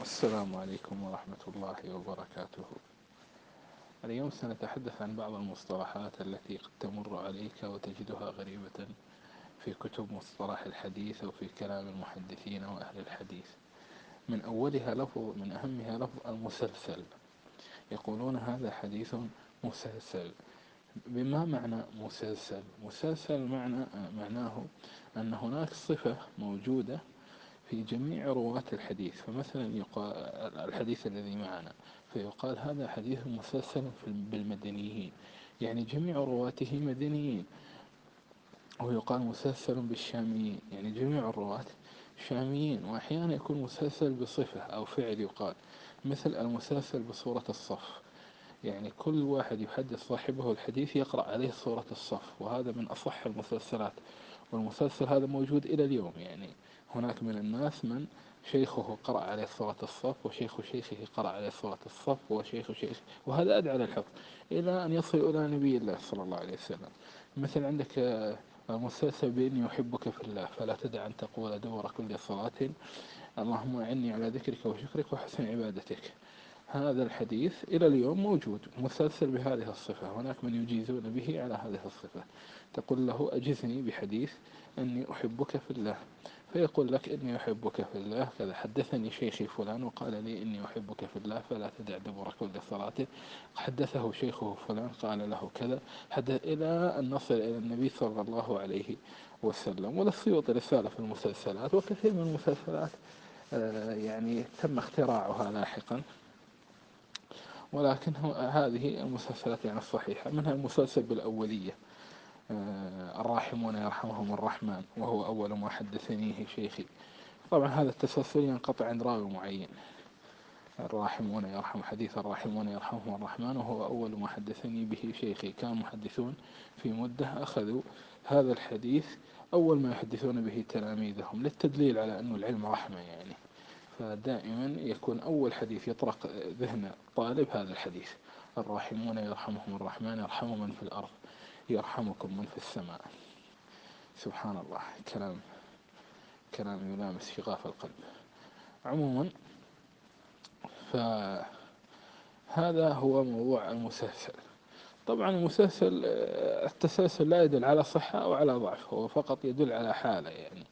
السلام عليكم ورحمة الله وبركاته. اليوم سنتحدث عن بعض المصطلحات التي قد تمر عليك وتجدها غريبة في كتب مصطلح الحديث أو في كلام المحدثين وأهل الحديث. من أولها لفظ من أهمها لفظ المسلسل. يقولون هذا حديث مسلسل. بما معنى مسلسل؟ مسلسل معنى معناه أن هناك صفة موجودة في جميع رواة الحديث فمثلا يقال الحديث الذي معنا فيقال هذا حديث مسلسل بالمدنيين يعني جميع رواته مدنيين ويقال مسلسل بالشاميين يعني جميع الرواة شاميين وأحيانا يكون مسلسل بصفة أو فعل يقال مثل المسلسل بصورة الصف يعني كل واحد يحدث صاحبه الحديث يقرأ عليه صورة الصف وهذا من أصح المسلسلات والمسلسل هذا موجود إلى اليوم يعني هناك من الناس من شيخه قرأ عليه صورة الصف وشيخ شيخه قرأ عليه صورة الصف وشيخ شيخ وهذا أدعى للحفظ إلى أن يصل إلى نبي الله صلى الله عليه وسلم. مثل عندك المسلسل بإني أحبك في الله فلا تدع أن تقول دور كل صلاة اللهم أعني على ذكرك وشكرك وحسن عبادتك. هذا الحديث إلى اليوم موجود مسلسل بهذه الصفة هناك من يجيزون به على هذه الصفة. تقول له أجزني بحديث أني أحبك في الله. فيقول لك إني أحبك في الله كذا حدثني شيخي فلان وقال لي إني أحبك في الله فلا تدع دبر كل صلاة. حدثه شيخه فلان قال له كذا. حدث إلى أن نصل إلى النبي صلى الله عليه وسلم وللسيوط رسالة في المسلسلات وكثير من المسلسلات آه، يعني تم اختراعها لاحقا. ولكن هذه المسلسلات يعني الصحيحة منها المسلسل بالأولية. الراحمون يرحمهم الرحمن وهو أول ما حدثنيه شيخي. طبعا هذا التسلسل ينقطع عند راوي معين. الراحمون يرحم حديث الراحمون يرحمهم الرحمن وهو أول ما حدثني به شيخي. كان محدثون في مدة أخذوا هذا الحديث أول ما يحدثون به تلاميذهم للتدليل على أن العلم رحمة يعني. فدائما يكون أول حديث يطرق ذهن الطالب هذا الحديث. الراحمون يرحمهم الرحمن يرحم من في الأرض. يرحمكم من في السماء. سبحان الله كلام كلام يلامس شغاف القلب. عموما فهذا هو موضوع المسلسل. طبعا المسلسل التسلسل لا يدل على صحة أو على ضعف هو فقط يدل على حالة يعني.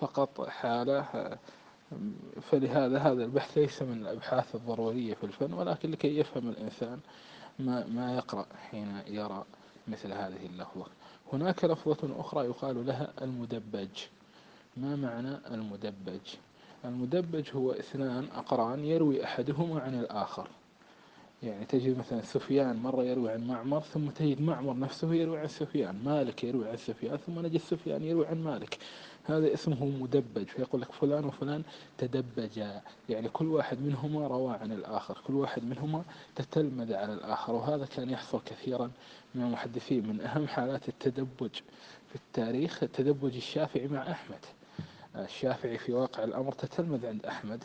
فقط حالة فلهذا هذا البحث ليس من الأبحاث الضرورية في الفن ولكن لكي يفهم الإنسان ما, ما يقرأ حين يرى مثل هذه اللفظة. هناك لفظة أخرى يقال لها المدبج. ما معنى المدبج؟ المدبج هو اثنان أقران يروي أحدهما عن الآخر. يعني تجد مثلا سفيان مرة يروي عن معمر ثم تجد معمر نفسه يروي عن سفيان مالك يروي عن سفيان ثم نجد سفيان يروي عن مالك. هذا اسمه مدبج فيقول لك فلان وفلان تدبجا. يعني كل واحد منهما روى عن الآخر كل واحد منهما تتلمذ على الآخر. وهذا كان يحصل كثيرا من المحدثين من أهم حالات التدبج في التاريخ التدبج الشافعي مع أحمد. الشافعي في واقع الأمر تتلمذ عند أحمد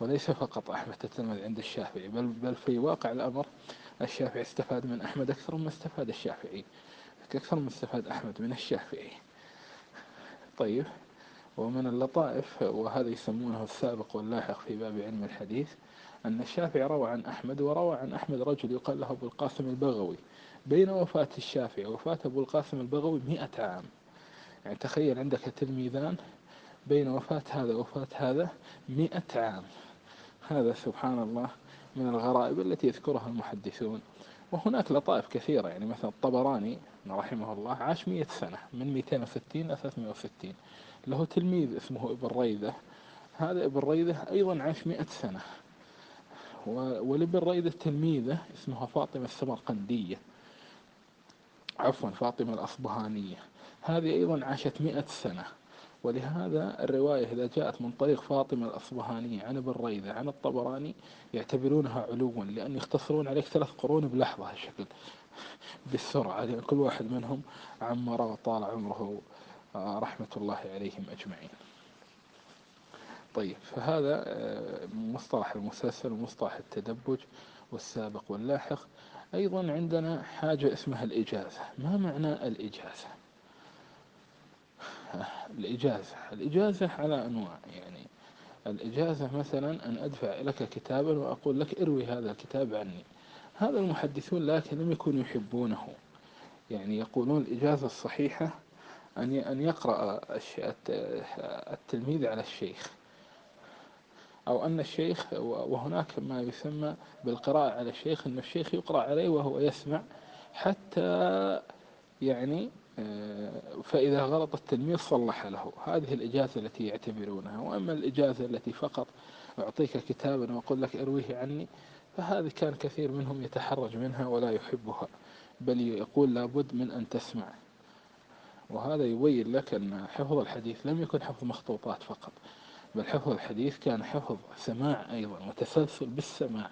وليس فقط أحمد تتلمذ عند الشافعي بل, بل في واقع الأمر الشافعي استفاد من أحمد أكثر مما استفاد الشافعي أكثر مما استفاد أحمد من الشافعي. طيب ومن اللطائف وهذا يسمونه السابق واللاحق في باب علم الحديث أن الشافعي روى عن أحمد وروى عن أحمد رجل يقال له أبو القاسم البغوي. بين وفاة الشافعي وفاة أبو القاسم البغوي مئة عام. يعني تخيل عندك تلميذان بين وفاة هذا وفاة هذا مئة عام. هذا سبحان الله من الغرائب التي يذكرها المحدثون. وهناك لطائف كثيرة يعني مثلا الطبراني رحمه الله عاش مئة سنة من 260 إلى 360 له تلميذ اسمه ابن ريذة هذا ابن ريذة أيضا عاش مئة سنة. ولابن ريذة تلميذة اسمها فاطمة السمرقندية. عفوا فاطمة الأصبهانية. هذه أيضا عاشت مئة سنة. ولهذا الرواية إذا جاءت من طريق فاطمة الأصبهانية عن ابن ريذة عن الطبراني يعتبرونها علوا لأن يختصرون عليك ثلاث قرون بلحظة الشكل بالسرعة. لأن كل واحد منهم عمر وطال عمره. آه، رحمة الله عليهم أجمعين. طيب فهذا آه، مصطلح المسلسل ومصطلح التدبج والسابق واللاحق. أيضا عندنا حاجة اسمها الإجازة. ما معنى الإجازة؟ الإجازة. الإجازة على أنواع. يعني الإجازة مثلا أن أدفع لك كتابا وأقول لك اروي هذا الكتاب عني. هذا المحدثون لكن لم يكونوا يحبونه. يعني يقولون الإجازة الصحيحة أن أن يقرأ التلميذ على الشيخ. أو أن الشيخ وهناك ما يسمى بالقراءة على الشيخ أن الشيخ يقرأ عليه وهو يسمع حتى يعني فإذا غلط التلميذ صلح له. هذه الإجازة التي يعتبرونها. وأما الإجازة التي فقط أعطيك كتابا وأقول لك أرويه عني فهذه كان كثير منهم يتحرج منها ولا يحبها بل يقول لابد من أن تسمع. وهذا يبين لك أن حفظ الحديث لم يكن حفظ مخطوطات فقط بل حفظ الحديث كان حفظ سماع أيضا وتسلسل بالسماع.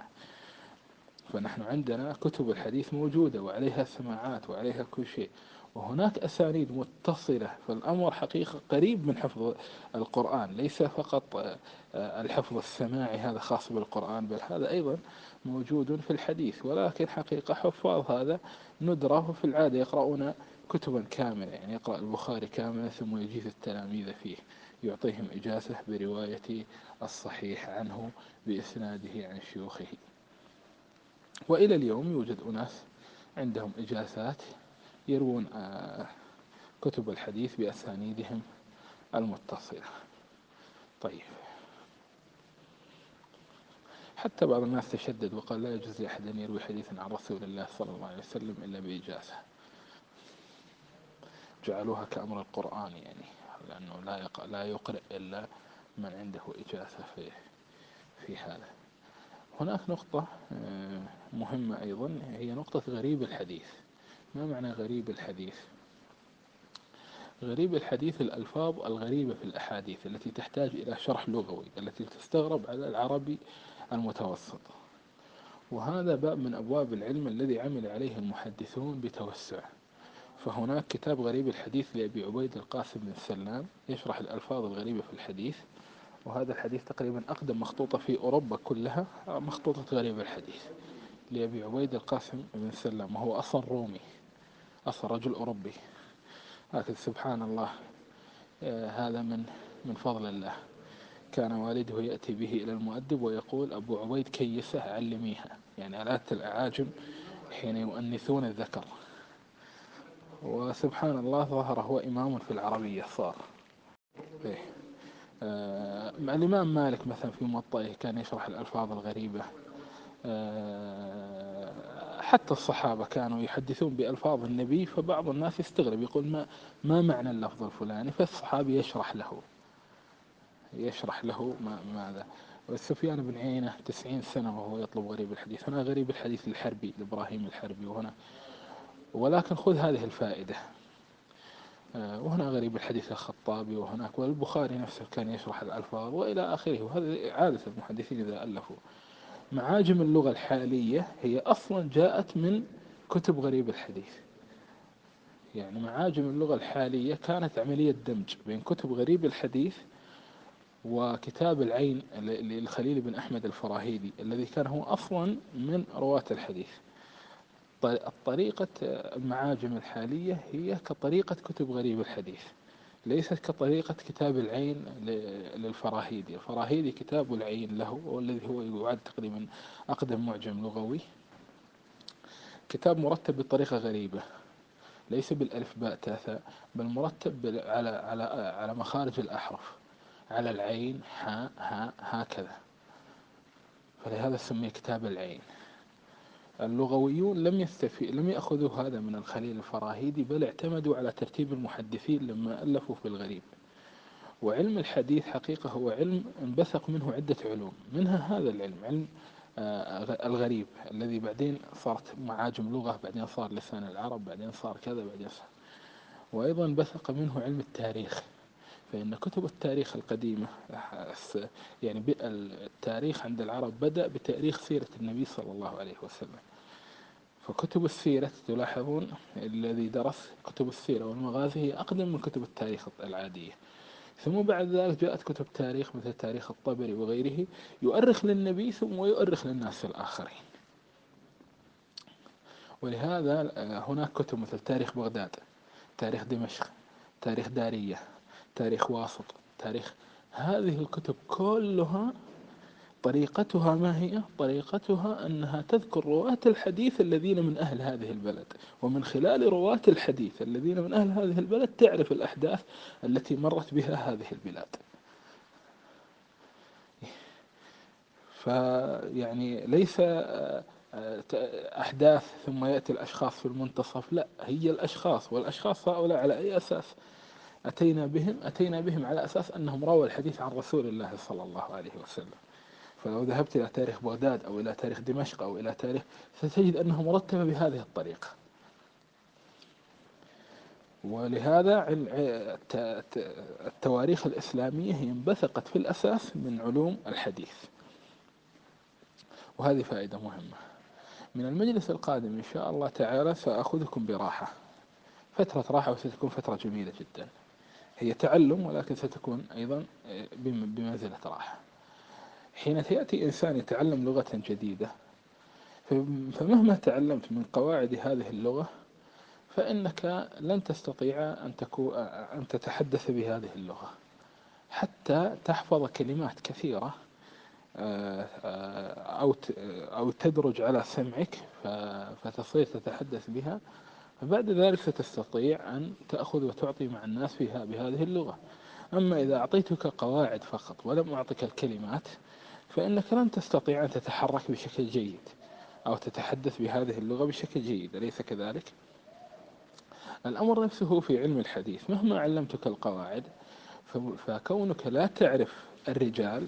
فنحن عندنا كتب الحديث موجودة وعليها سماعات وعليها كل شيء. وهناك أسانيد متصلة فالأمر حقيقة قريب من حفظ القرآن ليس فقط آه، الحفظ السماعي هذا خاص بالقرآن بل هذا أيضا موجود في الحديث. ولكن حقيقة حفاظ هذا ندرة وفي العادة يقرؤون كتبا كاملة يعني يقرأ البخاري كاملة ثم يجيز التلاميذ فيه يعطيهم إجازة برواية الصحيح عنه بإسناده عن شيوخه. وإلى اليوم يوجد أناس عندهم إجازات يروون آه، كتب الحديث بأسانيدهم المتصلة. طيب. حتى بعض الناس تشدد وقال لا يجوز لأحد أن يروي حديثا عن رسول الله صلى الله عليه وسلم إلا بإجازة. جعلوها كأمر القرآن يعني لأنه لا لا يقرئ إلا من عنده إجازة في في هذا. هناك نقطة آه، مهمة أيضا هي نقطة غريب الحديث. ما معنى غريب الحديث؟ غريب الحديث الألفاظ الغريبة في الأحاديث التي تحتاج إلى شرح لغوي التي تستغرب على العربي المتوسط. وهذا باب من أبواب العلم الذي عمل عليه المحدثون بتوسع. فهناك كتاب غريب الحديث لأبي عبيد القاسم بن سلام يشرح الألفاظ الغريبة في الحديث. وهذا الحديث تقريبا أقدم مخطوطة في أوروبا كلها مخطوطة غريب الحديث لأبي عبيد القاسم بن سلام وهو أصلا رومي. أصلا رجل أوروبي لكن سبحان الله آه، هذا من من فضل الله. كان والده يأتي به إلى المؤدب ويقول أبو عبيد كيسه علميها. يعني آلأت الأعاجم حين يؤنثون الذكر. وسبحان الله ظهر هو إمام في العربية صار. إيه. آه الإمام مالك مثلا في موطئه كان يشرح الألفاظ الغريبة. آه حتى الصحابة كانوا يحدثون بألفاظ النبي فبعض الناس يستغرب يقول ما, ما معنى اللفظ الفلاني؟ فالصحابي يشرح له. يشرح له ما ماذا. وسفيان بن عيينة تسعين سنة وهو يطلب غريب الحديث. هنا غريب الحديث الحربي لإبراهيم الحربي وهنا. ولكن خذ هذه الفائدة. آه، وهنا غريب الحديث الخطابي وهناك والبخاري نفسه كان يشرح الألفاظ وإلى آخره. وهذا عادة المحدثين إذا ألفوا. معاجم اللغة الحالية هي أصلا جاءت من كتب غريب الحديث. يعني معاجم اللغة الحالية كانت عملية دمج بين كتب غريب الحديث وكتاب العين للخليل بن أحمد الفراهيدي الذي كان هو أصلا من رواة الحديث. الطريقة المعاجم الحالية هي كطريقة كتب غريب الحديث. ليست كطريقة كتاب العين للفراهيدي. الفراهيدي كتاب العين له والذي هو يعد تقريبا أقدم معجم لغوي. كتاب مرتب بطريقة غريبة ليس بالألف باء تاثا بل مرتب على على على مخارج الأحرف. على العين ها ها هكذا. فلهذا سمي كتاب العين. اللغويون لم يستفي لم يأخذوا هذا من الخليل الفراهيدي بل اعتمدوا على ترتيب المحدثين لما ألفوا في الغريب. وعلم الحديث حقيقة هو علم انبثق منه عدة علوم. منها هذا العلم علم آه، الغريب الذي بعدين صارت معاجم لغة بعدين صار لسان العرب بعدين صار كذا بعدين صار. وأيضا بثق منه علم التاريخ. فإن كتب التاريخ القديمة يعني التاريخ عند العرب بدأ بتأريخ سيرة النبي صلى الله عليه وسلم. فكتب السيرة تلاحظون الذي درس كتب السيرة والمغازي هي أقدم من كتب التاريخ العادية. ثم بعد ذلك جاءت كتب تاريخ مثل تاريخ الطبري وغيره يؤرخ للنبي ثم يؤرخ للناس الآخرين. ولهذا هناك كتب مثل تاريخ بغداد تاريخ دمشق تاريخ دارية تاريخ واسط تاريخ هذه الكتب كلها طريقتها ما هي؟ طريقتها أنها تذكر رواة الحديث الذين من أهل هذه البلد ومن خلال رواة الحديث الذين من أهل هذه البلد تعرف الأحداث التي مرت بها هذه البلاد فيعني ليس آه، أحداث ثم يأتي الأشخاص في المنتصف لا هي الأشخاص والأشخاص هؤلاء على أي أساس أتينا بهم أتينا بهم على أساس أنهم رووا الحديث عن رسول الله صلى الله عليه وسلم. فلو ذهبت إلى تاريخ بغداد أو إلى تاريخ دمشق أو إلى تاريخ ستجد أنه مرتبة بهذه الطريقة. ولهذا التواريخ الإسلامية هي انبثقت في الأساس من علوم الحديث. وهذه فائدة مهمة. من المجلس القادم إن شاء الله تعالى سأخذكم براحة. فترة راحة وستكون فترة جميلة جدا. هي تعلم ولكن ستكون أيضا بمنزلة راحة. حين يأتي إنسان يتعلم لغة جديدة فمهما تعلمت من قواعد هذه اللغة فإنك لن تستطيع أن, تكون أن تتحدث بهذه اللغة. حتى تحفظ كلمات كثيرة آه، أو أو تدرج على سمعك فتصير تتحدث بها فبعد ذلك ستستطيع أن تأخذ وتعطي مع الناس فيها بهذه اللغة. أما إذا أعطيتك قواعد فقط ولم أعطك الكلمات فإنك لن تستطيع أن تتحرك بشكل جيد أو تتحدث بهذه اللغة بشكل جيد. أليس كذلك؟ الأمر نفسه في علم الحديث. مهما علمتك القواعد فكونك لا تعرف الرجال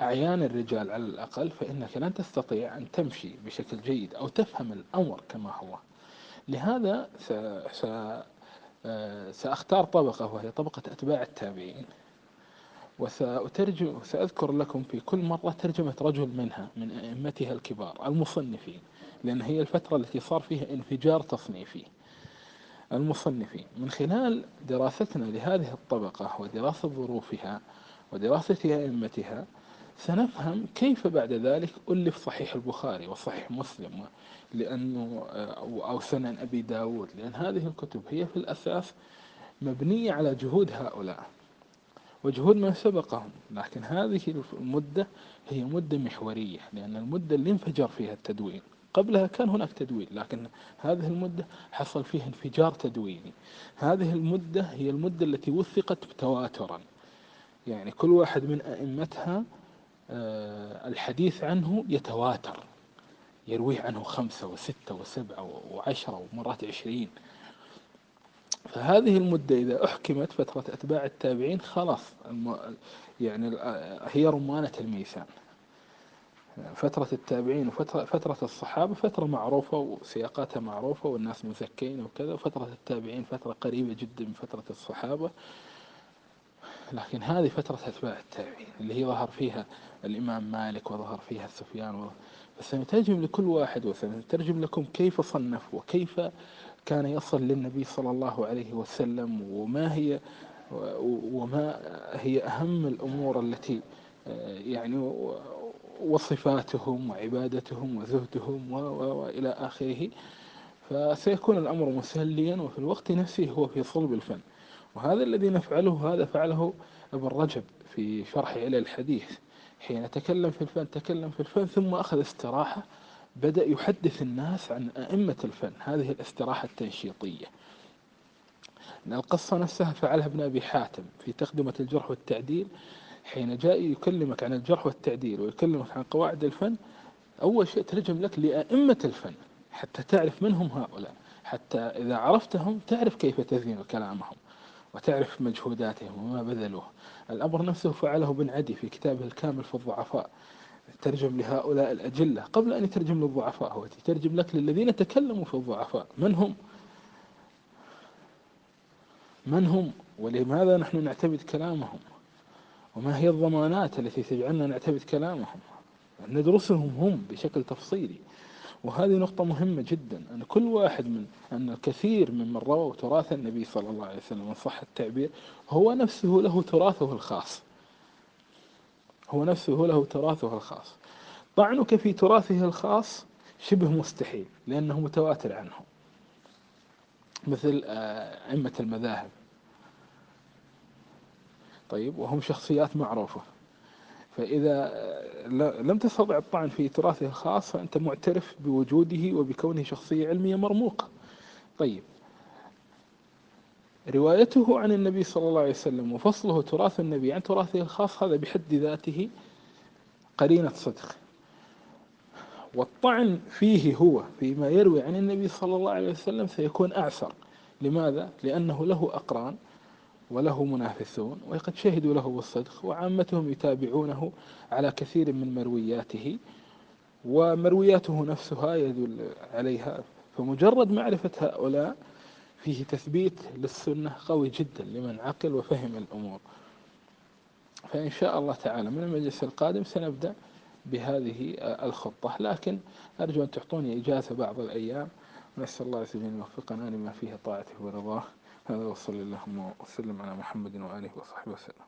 أعيان الرجال على الأقل فإنك لن تستطيع أن تمشي بشكل جيد أو تفهم الأمر كما هو. لهذا سأختار طبقة وهي طبقة أتباع التابعين. وسأترجم سأذكر لكم في كل مرة ترجمة رجل منها من أئمتها الكبار المصنفين لأن هي الفترة التي صار فيها انفجار تصنيفي. المصنفين من خلال دراستنا لهذه الطبقة ودراسة ظروفها ودراسة أئمتها سنفهم كيف بعد ذلك ألف صحيح البخاري وصحيح مسلم لأنه أو سنن أبي داود لأن هذه الكتب هي في الأساس مبنية على جهود هؤلاء وجهود من سبقهم لكن هذه المدة هي مدة محورية لأن المدة اللي انفجر فيها التدوين. قبلها كان هناك تدوين لكن هذه المدة حصل فيها انفجار تدويني. هذه المدة هي المدة التي وثقت تواترا. يعني كل واحد من أئمتها آه، الحديث عنه يتواتر يرويه عنه خمسة وستة وسبعة وعشرة ومرات عشرين. فهذه المدة إذا أحكمت فترة أتباع التابعين خلاص يعني هي رمانة الميزان فترة التابعين وفترة فترة الصحابة فترة معروفة وسياقاتها معروفة والناس مزكين وكذا وفترة التابعين فترة قريبة جدا من فترة الصحابة. لكن هذه فترة أتباع التابعين اللي هي ظهر فيها الإمام مالك وظهر فيها سفيان فسنترجم لكل واحد وسنترجم لكم كيف صنف وكيف كان يصل للنبي صلى الله عليه وسلم وما هي وما هي أهم الأمور التي يعني وصفاتهم وعبادتهم وزهدهم وإلى آخره. فسيكون الأمر مسليا وفي الوقت نفسه هو في صلب الفن. وهذا الذي نفعله هذا فعله ابن رجب في شرح إلى الحديث. حين تكلم في الفن تكلم في الفن ثم أخذ استراحة بدأ يحدث الناس عن أئمة الفن. هذه الاستراحة التنشيطية. القصة نفسها فعلها ابن أبي حاتم في تقدمة الجرح والتعديل. حين جاء يكلمك عن الجرح والتعديل ويكلمك عن قواعد الفن أول شيء ترجم لك لأئمة الفن حتى تعرف من هم هؤلاء. حتى إذا عرفتهم تعرف كيف تزين كلامهم. وتعرف مجهوداتهم وما بذلوه. الأمر نفسه فعله ابن عدي في كتابه الكامل في الضعفاء. ترجم لهؤلاء الأجلة. قبل أن يترجم للضعفاء هو يترجم لك للذين تكلموا في الضعفاء. من هم؟ من هم؟ ولماذا نحن نعتمد كلامهم؟ وما هي الضمانات التي تجعلنا نعتمد كلامهم؟ ندرسهم هم بشكل تفصيلي. وهذه نقطة مهمة جدا أن كل واحد من أن الكثير ممن رووا تراث النبي صلى الله عليه وسلم إن صح التعبير هو نفسه له تراثه الخاص. هو نفسه له تراثه الخاص. طعنك في تراثه الخاص شبه مستحيل لأنه متواتر عنه. مثل آه، أئمة المذاهب. طيب وهم شخصيات معروفة. فإذا لم تستطع الطعن في تراثه الخاص فأنت معترف بوجوده وبكونه شخصية علمية مرموقة. طيب. روايته عن النبي صلى الله عليه وسلم وفصله تراث النبي عن تراثه الخاص هذا بحد ذاته قرينة صدق. والطعن فيه هو فيما يروي عن النبي صلى الله عليه وسلم سيكون أعسر. لماذا؟ لأنه له أقران. وله منافسون وقد شهدوا له بالصدق وعامتهم يتابعونه على كثير من مروياته ومروياته نفسها يدل عليها. فمجرد معرفة هؤلاء فيه تثبيت للسنة قوي جدا لمن عقل وفهم الأمور. فإن شاء الله تعالى من المجلس القادم سنبدأ بهذه الخطة. لكن أرجو أن تعطوني إجازة بعض الأيام. نسأل الله عز وجل أن يوفقنا لما فيه طاعته ورضاه. هذا وصلى اللهم وسلم على محمد وآله وصحبه وسلم.